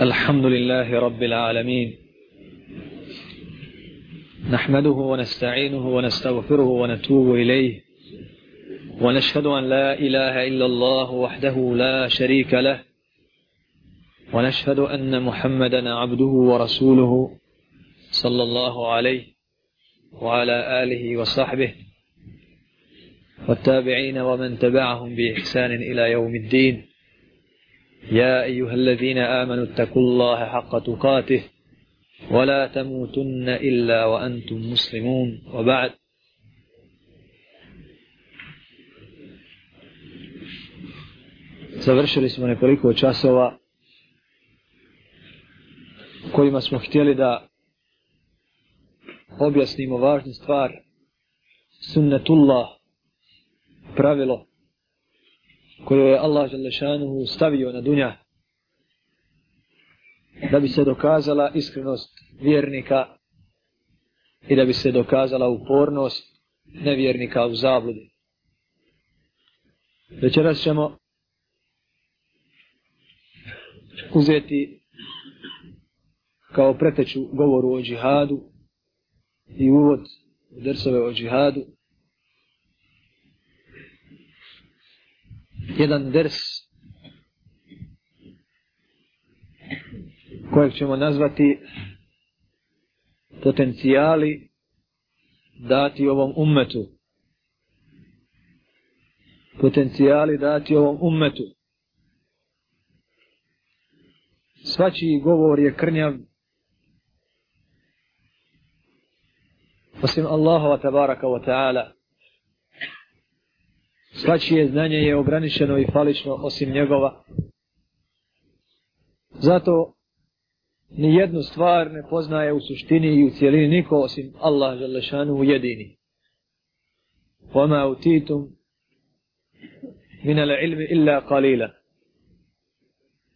الحمد لله رب العالمين. نحمده ونستعينه ونستغفره ونتوب إليه. ونشهد أن لا إله إلا الله وحده لا شريك له. ونشهد أن محمدا عبده ورسوله صلى الله عليه وعلى آله وصحبه والتابعين ومن تبعهم بإحسان إلى يوم الدين. يا أيها الذين آمنوا اتقوا الله حق تقاته ولا تموتن إلا وأنتم مسلمون وبعد Završili smo nekoliko časova kojima smo htjeli da objasnimo važnu stvar sunnetullah pravilo koju je Allah Želešanuhu stavio na dunja da bi se dokazala iskrenost vjernika i da bi se dokazala upornost nevjernika u zabludi. Večeras ćemo uzeti kao preteču govoru o džihadu i uvod u drsove o džihadu jedan ders kojeg ćemo nazvati potencijali dati ovom ummetu. Potencijali dati ovom ummetu. Svačiji govor je krnjav osim Allahova tabaraka wa ta'ala svačije znanje je ograničeno i falično osim njegova. Zato ni jednu stvar ne poznaje u suštini i u cijelini niko osim Allah Želešanu u jedini. Vama utitum minale ilmi illa qalila.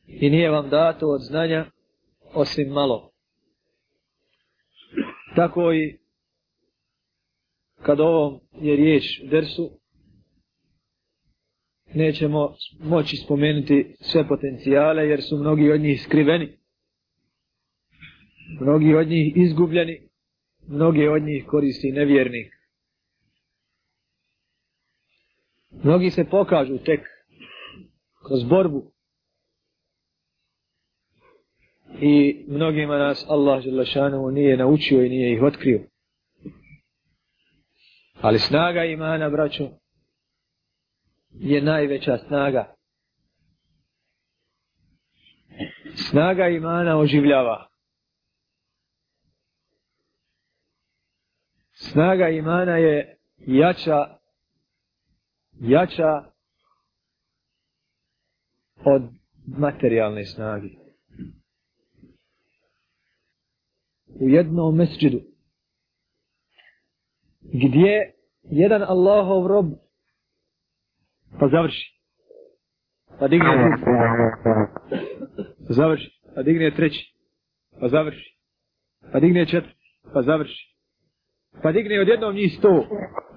I nije vam dato od znanja osim malo. Tako i kad ovom je riječ dersu, nećemo moći spomenuti sve potencijale jer su mnogi od njih skriveni. Mnogi od njih izgubljeni, mnogi od njih koristi nevjernik. Mnogi se pokažu tek kroz borbu i mnogima nas Allah Želešanovu nije naučio i nije ih otkrio. Ali snaga imana, braćo, je najveća snaga. Snaga imana oživljava. Snaga imana je jača, jača od materijalne snage. U jednom mesđidu, gdje jedan Allahov rob pa završi. Pa digne drugi. Pa završi. Pa digne treći. Pa završi. Pa digne četvrti. Pa završi. Pa digne od jednom njih sto.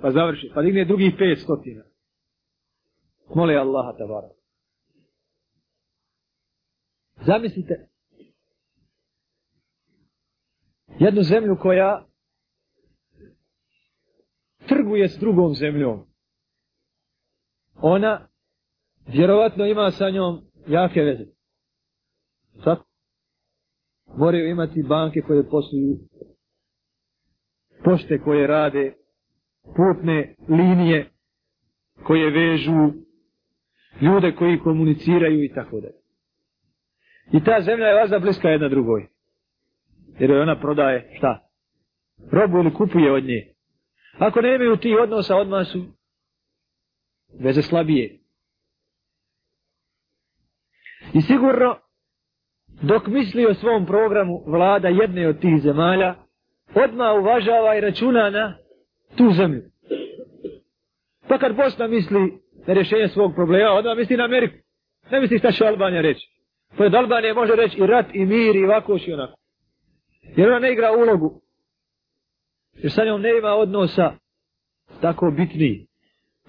Pa završi. Pa digne drugih pet stotina. Mole Allaha tabara. Zamislite jednu zemlju koja trguje s drugom zemljom ona vjerovatno ima sa njom jake veze. Sad moraju imati banke koje posluju, pošte koje rade, putne linije koje vežu, ljude koji komuniciraju i tako dalje. I ta zemlja je vazda bliska jedna drugoj. Jer ona prodaje šta? Robu ili kupuje od nje. Ako ne imaju ti odnosa, odmah su veze slabije. I sigurno, dok misli o svom programu vlada jedne od tih zemalja, odma uvažava i računa na tu zemlju. Pa kad Bosna misli na rješenje svog problema, odmah misli na Ameriku. Ne misli šta će Albanija reći. Pored Albanije može reći i rat, i mir, i ovako, i onako. Jer ona ne igra ulogu. Jer sa njom ne ima odnosa tako bitni,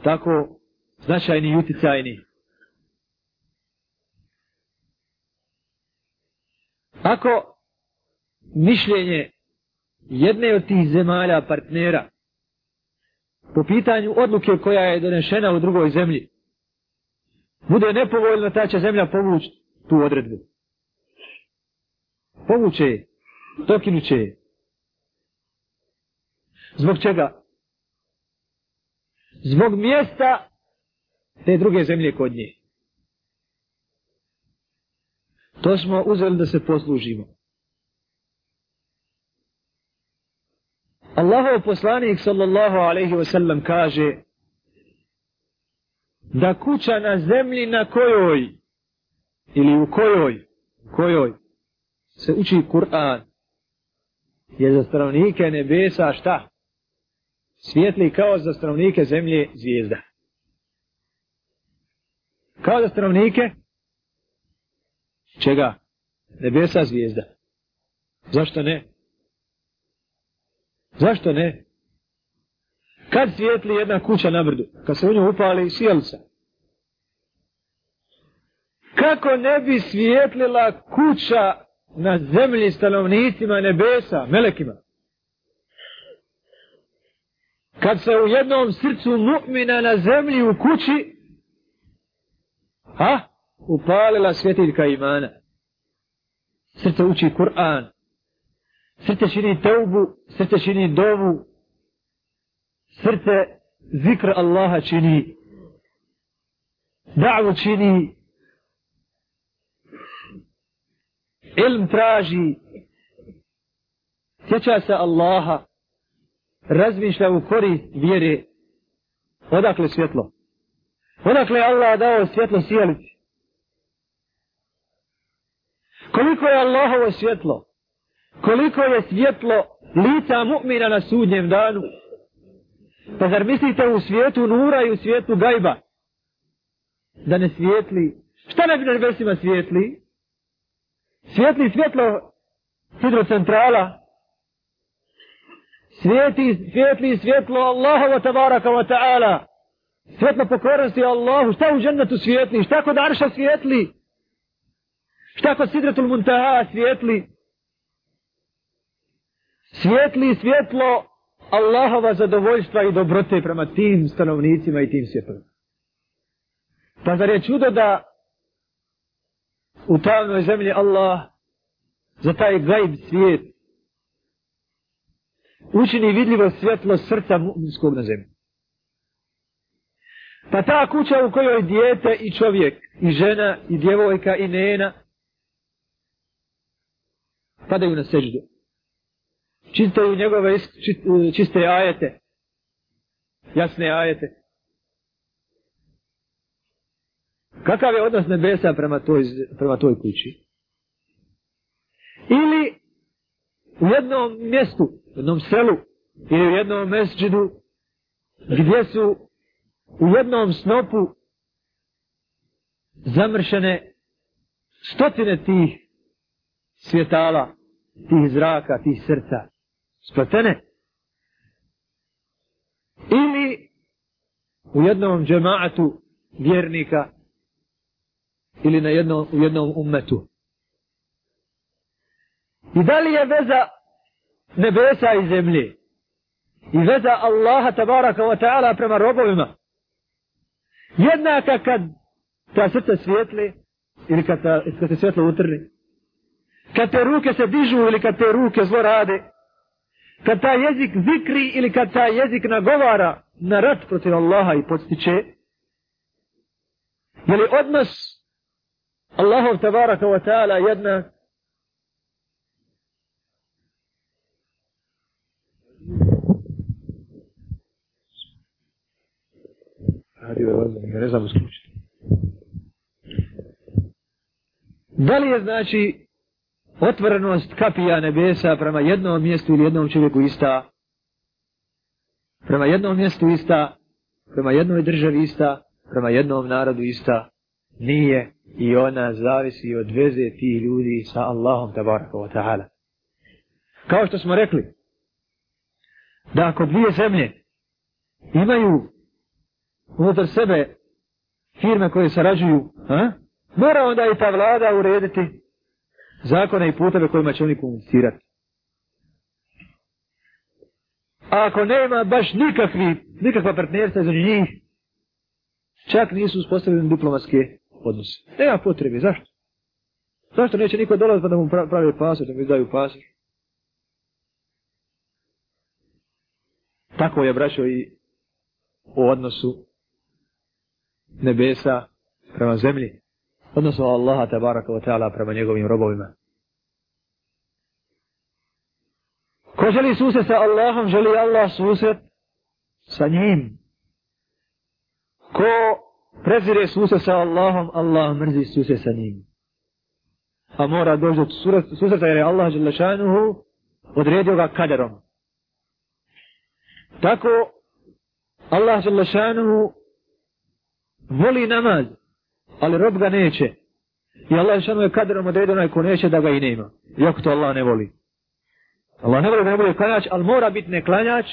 tako značajni i uticajni. Ako mišljenje jedne od tih zemalja partnera po pitanju odluke koja je donešena u drugoj zemlji bude nepovoljno, ta će zemlja povući tu odredbu. Povuće je, dokinuće je. Zbog čega? Zbog mjesta te druge zemlje kod nje. To smo uzeli da se poslužimo. Allahov poslanik sallallahu alaihi wa sallam kaže da kuća na zemlji na kojoj ili u kojoj kojoj se uči Kur'an je za stanovnike nebesa šta? Svijetli kao za stanovnike zemlje zvijezda. Kao za stanovnike čega? Nebesa zvijezda. Zašto ne? Zašto ne? Kad svijetli jedna kuća na brdu? Kad se u nju upali sjelica. Kako ne bi svijetlila kuća na zemlji stanovnicima nebesa, melekima? Kad se u jednom srcu mu'mina na zemlji u kući, ha? Upalila svjetiljka imana. Srce uči Kur'an. Srce čini teubu, srce čini dovu, srce zikr Allaha čini, da'vu čini, ilm traži, sjeća se Allaha, razmišlja u korist vjere, odakle svjetlo? Odakle Allah dao svjetlo sjelici? Koliko je Allahovo svjetlo? Koliko je svjetlo lica mu'mina na sudnjem danu? Pa zar mislite u svijetu nura i u svijetu gajba? Da ne svijetli? Šta ne bi na nebesima svijetli? Svijetli svjetlo hidrocentrala? Svijeti, svijetli svjetlo Allahova tabaraka wa ta'ala? Svjetlo pokornosti Allahu? Šta u džennetu svijetli? Šta kod arša svijetli? Šta kod Sidretul muntaha svijetli? Svijetli svjetlo Allahova zadovoljstva i dobrote prema tim stanovnicima i tim svjetovima. Pa zar je čudo da u tamnoj zemlji Allah za taj gajb svijet učini vidljivo svjetlo srca mu'minskog na zemlji. Pa ta kuća u kojoj dijete i čovjek, i žena, i djevojka, i nena, padaju na seždu čitaju njegove čiste ajete, jasne ajete. Kakav je odnos nebesa prema toj, prema toj kući? Ili u jednom mjestu, u jednom selu, ili u jednom mesđidu, gdje su u jednom snopu zamršene stotine tih svjetala, tih zraka, tih srca spletene. Ili u jednom džemaatu vjernika ili na jednom, u jednom ummetu. I da li je veza nebesa i zemlje i veza Allaha tabaraka wa ta'ala prema robovima jednaka kad ta srca svijetle ili kad, ta, kad se svjetlo utrne. kad te ruke se dižu ili kad te ruke zlo rade kad ta jezik zikri ili kad ta jezik nagovara na rat protiv Allaha i podstiče. je li odnos Allahov tabaraka wa ta'ala jedna ne znam isključiti. Da li je znači otvorenost kapija nebesa prema jednom mjestu ili jednom čovjeku ista, prema jednom mjestu ista, prema jednoj državi ista, prema jednom narodu ista, nije i ona zavisi od veze tih ljudi sa Allahom tabaraka wa ta'ala. Kao što smo rekli, da ako dvije zemlje imaju unutar sebe firme koje sarađuju, a? mora onda i ta vlada urediti zakone i puteve kojima će oni komunicirati. A ako nema baš nikakvi, nikakva partnerstva za njih, čak nisu uspostavljeni diplomatske odnose. Nema potrebe, zašto? Zašto neće niko dolaziti pa da mu pravi pasoš, da mu izdaju pasoš? Tako je braćo i u odnosu nebesa prema zemlji. Odnosno Allaha tabaraka wa ta'ala prema njegovim robovima. Ko želi susret sa Allahom, želi Allah susret sa njim. Ko prezire susret sa Allahom, Allah mrzi susret sa njim. A mora doći do susreta jer je Allah želešanuhu odredio ga kaderom. Tako Allah želešanuhu voli namaz, ali rob ga neće. I Allah želešanuhu je kadrom odredio onaj ko neće da ga i nema. Iako to Allah ne voli. Allah ne voli da ne bude klanjač, ali mora biti neklanjač.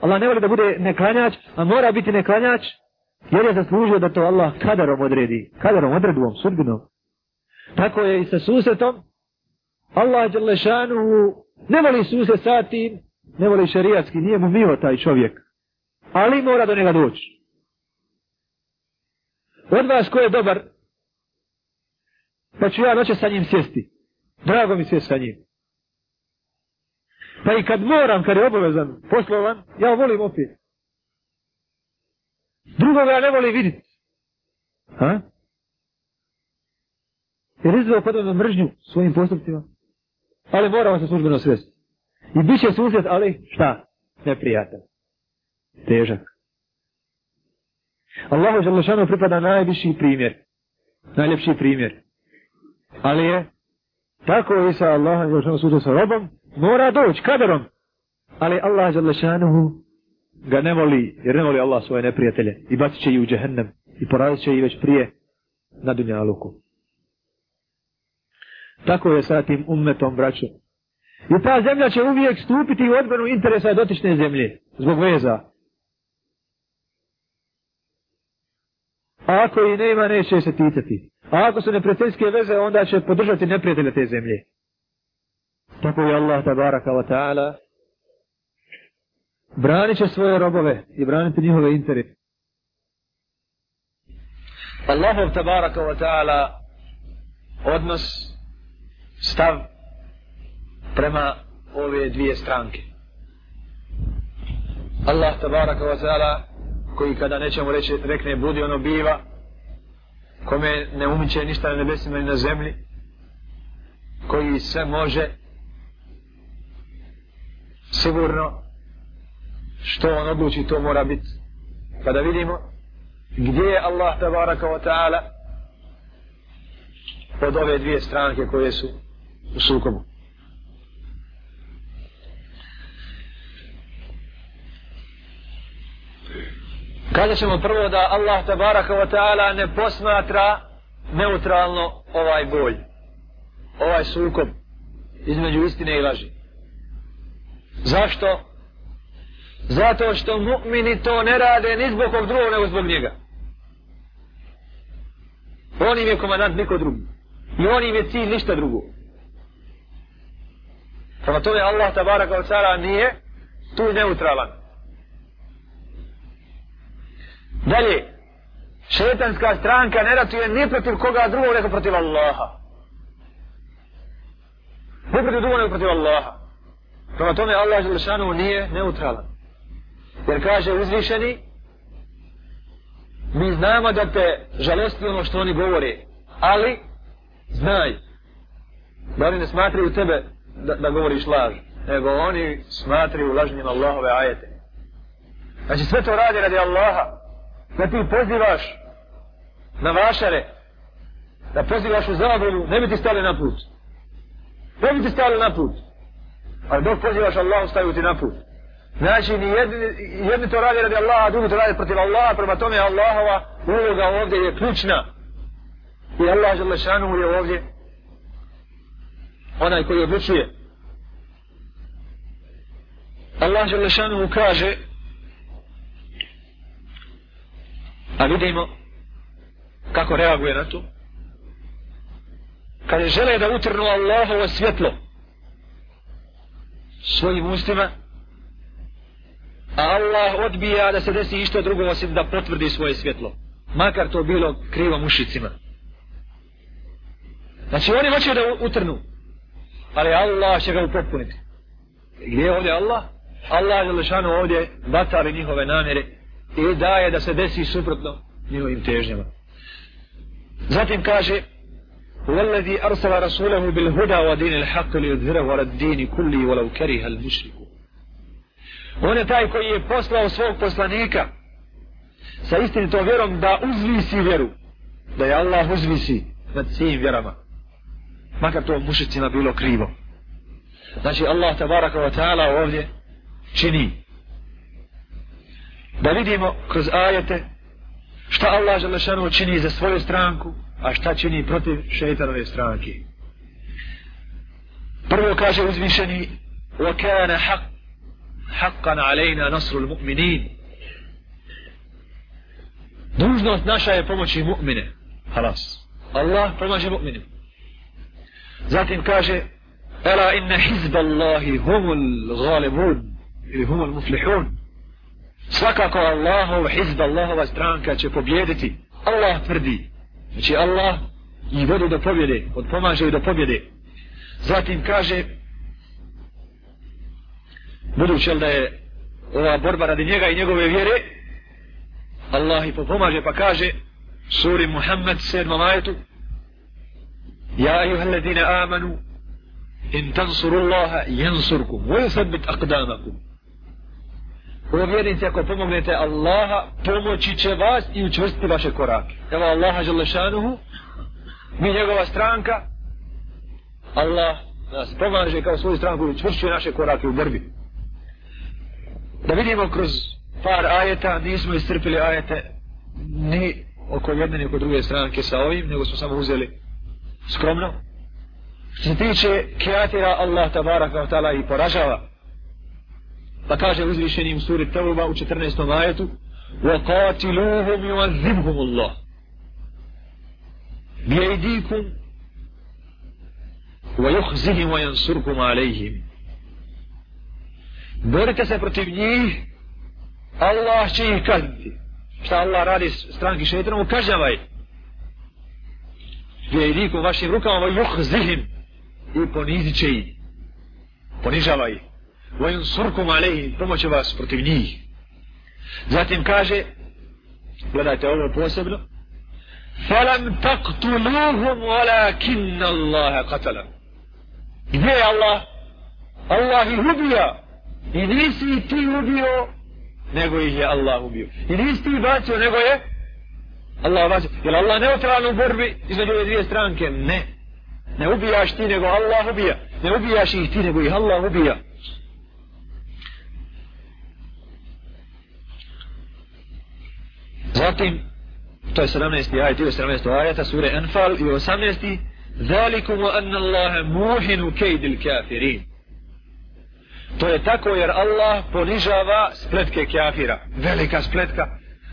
Allah ne voli da bude neklanjač, a mora biti neklanjač, jer je zaslužio da to Allah kadarom odredi. Kadarom, odredbom, sudbinom. Tako je i sa susretom. Allah Đalešanu ne voli susret sa tim, ne voli šarijatski, nije mu milo taj čovjek. Ali mora do njega doći. Od vas ko je dobar, pa ću ja noće sa njim sjesti. Drago mi sjesti sa njim. Pa i kad moram, kad je obavezan, poslovan, ja volim opet. Drugoga ja ne volim vidjeti. Ha? Jer izveo kod mržnju svojim postupcima. Ali moramo se službeno svesti. I bit će susret, ali šta? Neprijatan. Težak. Allahu Želešanu pripada najviši primjer. Najljepši primjer. Ali je tako i sa Allahom Želešanu susret sa robom, mora doći kaderom. Ali Allah Želešanu ga ne voli, jer ne voli Allah svoje neprijatelje. I bacit će i u džehennem. I porazit će i već prije na dunjaluku. Tako je sa tim ummetom, braću. I ta zemlja će uvijek stupiti u odbranu interesa dotične zemlje. Zbog veza. A ako i nema, neće se ticati. A ako su neprijateljske veze, onda će podržati neprijatelje te zemlje. Tako je Allah, tabaraka wa ta'ala, branit će svoje robove i braniti njihove interese. Allahov, tabaraka wa ta'ala, odnos stav prema ove dvije stranke. Allah tabaraka wa ta'ala koji kada nećemo reći rekne budi ono biva kome ne umiće ništa na nebesima ni na zemlji koji sve može sigurno što on odluči to mora biti kada pa vidimo gdje je Allah tabaraka wa ta'ala od ove dvije stranke koje su u sukobu. Kada ćemo prvo da Allah tabaraka wa ta'ala ne posmatra neutralno ovaj boj, ovaj sukob između istine i laži. Zašto? Zato što mu'mini to ne rade ni zbog kog drugog nego zbog njega. On im je komandant neko drugi. I on im je cilj ništa drugo. Prema tome Allah tabaraka wa ta'ala nije tu neutralan. Dalje, šetanska stranka ne ratuje ni protiv koga drugog nego protiv Allaha. Ne protiv drugog nego protiv Allaha. Prema tome Allah Želešanu nije neutralan. Jer kaže uzvišeni, mi znamo da te žalosti ono što oni govore, ali znaj da oni ne smatraju tebe da, da govoriš laž, nego oni smatraju lažnjima Allahove ajete. Znači sve to radi radi Allaha, da ti pozivaš na vašare, da pozivaš u zabunu, ne bi ti stali na put. Ne bi ti stali na put. Ali dok pozivaš Allahu, staju ti na put. Znači, ni jedni, jedni to radi radi Allaha, a drugi to radi protiv Allaha, prema tome Allahova uloga ovdje je ključna. I Allah žele šanu je ovdje onaj koji odlučuje. Allah Želešanu mu kaže a vidimo kako reaguje na to kada žele da utrnu Allahovo svjetlo svojim ustima, a Allah odbija da se desi išto drugo osim da potvrdi svoje svjetlo. Makar to bilo krivo mušicima. Znači oni hoće da utrnu, ali Allah će ga upotpuniti. Gdje je ovdje Allah? Allah je lešano ovdje batali njihove namjere i daje da se desi suprotno njihovim težnjama. Zatim kaže والذي أرسل رسوله بالهدى ودين الحق ليظهره على الدين كله ولو كره المشركون On je taj koji je poslao svog poslanika sa istinitom vjerom da uzvisi vjeru. Da je Allah uzvisi nad svim vjerama. Makar to mušicima bilo krivo. Znači Allah tabaraka wa ta'ala ovdje čini da vidimo kroz ajete šta Allah želešanu čini za svoju stranku a šta čini protiv šeitanove stranke prvo kaže uzvišeni وكان حق حقا علينا نصر المؤمنين dužnost naša je pomoći mu'mine halas Allah pomaže mu'mine zatim kaže Ela inna hizba Allahi humul galibun ili humul muflihun svakako Allahov hizb, Allahova stranka će pobjediti Allah tvrdi. Znači Allah i vodi do pobjede od pomaže do pobjede. Zatim kaže budući da je ova borba radi njega i njegove vjere Allah i popomaže pa kaže suri Muhammed 7. ajetu Ja ayuha alladhina amanu in tansurullaha yansurkum wa yuthabbit aqdamakum. O vjernici, ako pomognete Allaha, pomoći će vas i učvrstiti vaše korake. Evo Allaha Želešanuhu, mi njegova stranka, Allah nas pomaže kao svoju stranku i učvršćuje naše korake u borbi. Da vidimo kroz par ajeta, nismo istrpili ajete ni oko jedne ni oko druge stranke sa ovim, nego smo samo uzeli skromno. Što se tiče kreatira Allah tabaraka wa ta'ala i poražava. Pa kaže uzvišenim u suri Tawba u 14. ajetu وَقَاتِلُوهُمْ يُعَذِّبْهُمُ اللَّهُ بِيَيْدِيكُمْ وَيُخْزِهِمْ وَيَنْصُرْكُمْ عَلَيْهِمْ Borite se protiv njih Allah će ih kazniti. Šta Allah radi stranki šeitanom? Kažavaj. Bjejdikum vašim rukama وَيُخْزِهِمْ i ponizit će ih. Ponižavaj ih. Vajun surkum alehi, pomoće vas protiv njih. Zatim kaže, gledajte ovo posebno, فَلَمْ تَقْتُلُوهُمْ walakin Allah qatala. Gdje je Allah? Allah ih ubija. I nisi ti ubio, nego ih je Allah ubio. I nisi ti bacio, nego je Allah bacio. Jer Allah neutralan u borbi između ove dvije stranke? Ne. Ne ubijaš ti, nego Allah ubija. Ne ubijaš ih ti, nego ih Allah ubija. Zatim, to je 17. ajet, dio 17. ajeta, sure Enfal i 18. Zalikum wa anna Allahe muhinu kejdil kafirin. To je tako jer Allah ponižava spletke kafira. Velika spletka.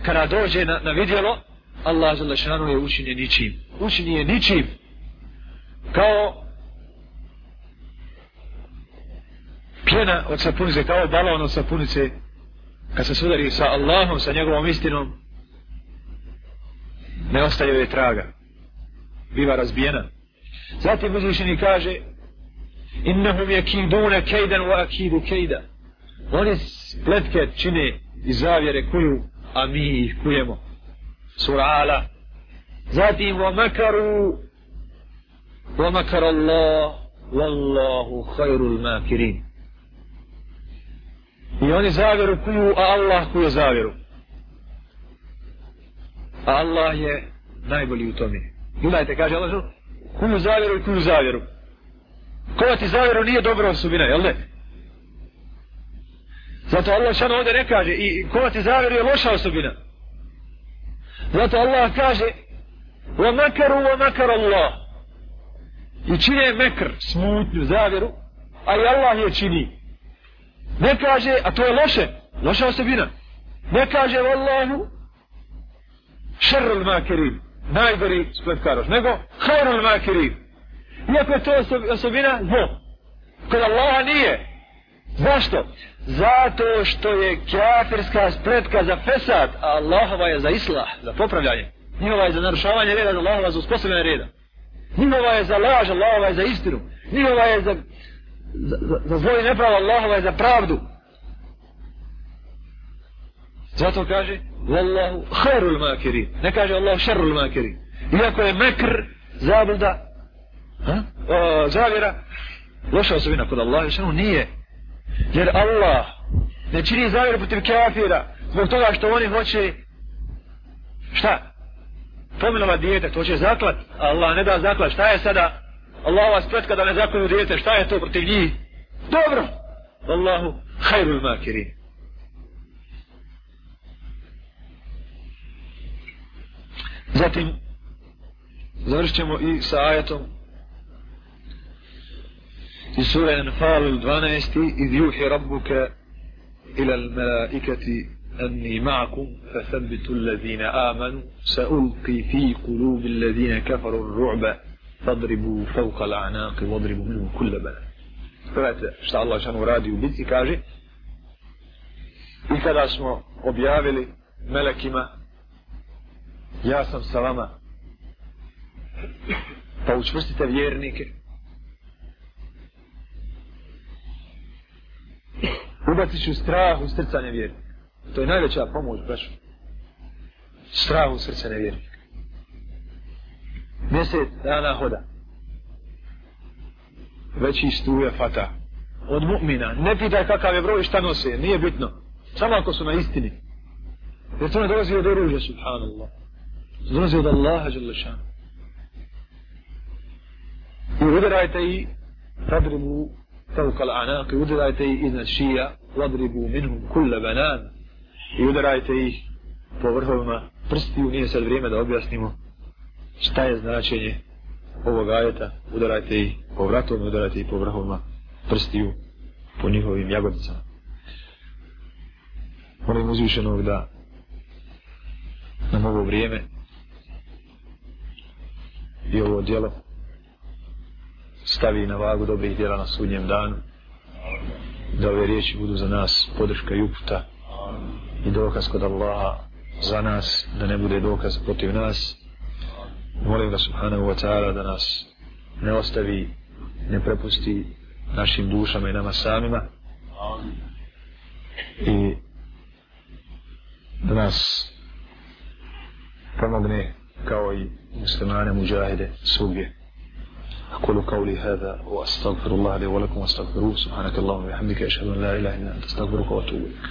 Kada dođe na, na vidjelo, Allah za lešanu je učinje ničim. Učinje ničim. Kao pjena od sapunice, kao balon od sapunice, kad se sudari sa Allahom, sa njegovom istinom, ne ostaje joj traga. Biva razbijena. Zatim uzvišeni kaže Innahum yakiduna kejdan wa akidu kejda. Oni spletke čine i zavjere kuju, a mi ih kujemo. Sura Ala. Zatim wa makaru wa makar Allah wallahu khairul makirin. I oni zavjeru kuju, a Allah kuje zavjeru. A Allah je najbolji u tome. Gledajte, kaže Allah, kuju zavjeru i kuju zavjeru. Kovati zavjeru nije dobra osobina, jel ne? Zato Allah šano ovdje ne kaže i kovati zavjeru je loša osobina. Zato Allah kaže wa makaru wa makar Allah i čine mekr, smutnju, zavjeru, a i Allah je čini. Ne kaže, a to je loše, loša osobina. Ne kaže Allahu šerul makirin, najgori spletkaroš, nego hajrul makirin. Iako je to osobina zlo. Kod Allaha nije. Zašto? Zato što je kafirska spletka za fesad, a Allahova je za islah, za popravljanje. Njihova je za narušavanje reda, za Allahova za uspostavljanje reda. Njihova je za laž, Allahova je za istinu. Njihova je za, za, za, za zlo i nepravo, Allahova je za pravdu. Zato kaže, Wallahu khairul makirin. Ne kaže Allah šerul makirin. Iako je mekr, zabluda, ha? O, zavjera, loša osobina kod Allaha, što ono nije. Jer Allah ne čini zavjer protiv kafira zbog toga što oni hoće šta? Pominova dijete, to će zaklat. Allah ne da zaklat. Šta je sada? Allah vas pretka da ne zaklanu dijete, šta je to protiv njih? Dobro! Allahu hajrul makirin. Zatim, završit ćemo i sa ajatom في سورة الأنفال الدوانيستي إذ يوحي ربك إلى الملائكة أني معكم فثبتوا الذين آمنوا سألقي في قلوب الذين كفروا الرعب فاضربوا فوق الأعناق واضربوا منهم كل بلد Gledajte šta Allah šanu radi u bitci, kaže I kada smo objavili melekima Ja sam sa vama Pa učvrstite vjernike ubacit ću strah u srca nevjernika. To je najveća pomoć, braću. Strah u srca nevjernika. Mjesec dana hoda. Veći struje fata. Od mu'mina. Ne pitaj kakav je broj šta nose. Nije bitno. Samo ako su na istini. Jer to ne dolazi od oružja, subhanallah Dolazi od Allaha, želešan. I udarajte i fadribu فوق الأعناق udarajte ih iznad šija wadribu minhum kulla banan i udarajte ih po vrhovima prstiju nije sad vrijeme da objasnimo šta je značenje ovog ajeta udarajte ih po vratovima udarajte ih po vrhovima prstiju po njihovim jagodicama molim uzvišenog da nam ovo vrijeme i ovo djelo stavi na vagu dobrih djela na sudnjem danu da ove riječi budu za nas podrška i uputa i dokaz kod Allaha za nas da ne bude dokaz protiv nas. Molim ga subhanahu wa ta'ala da nas ne ostavi ne prepusti našim dušama i nama samima i da nas pomogne kao i muslimane muđahide أقول قولي هذا وأستغفر الله لي ولكم وأستغفروه. سبحانك اللهم وبحمدك أشهد أن لا إله إلا أنت أستغفرك وأتوب إليك.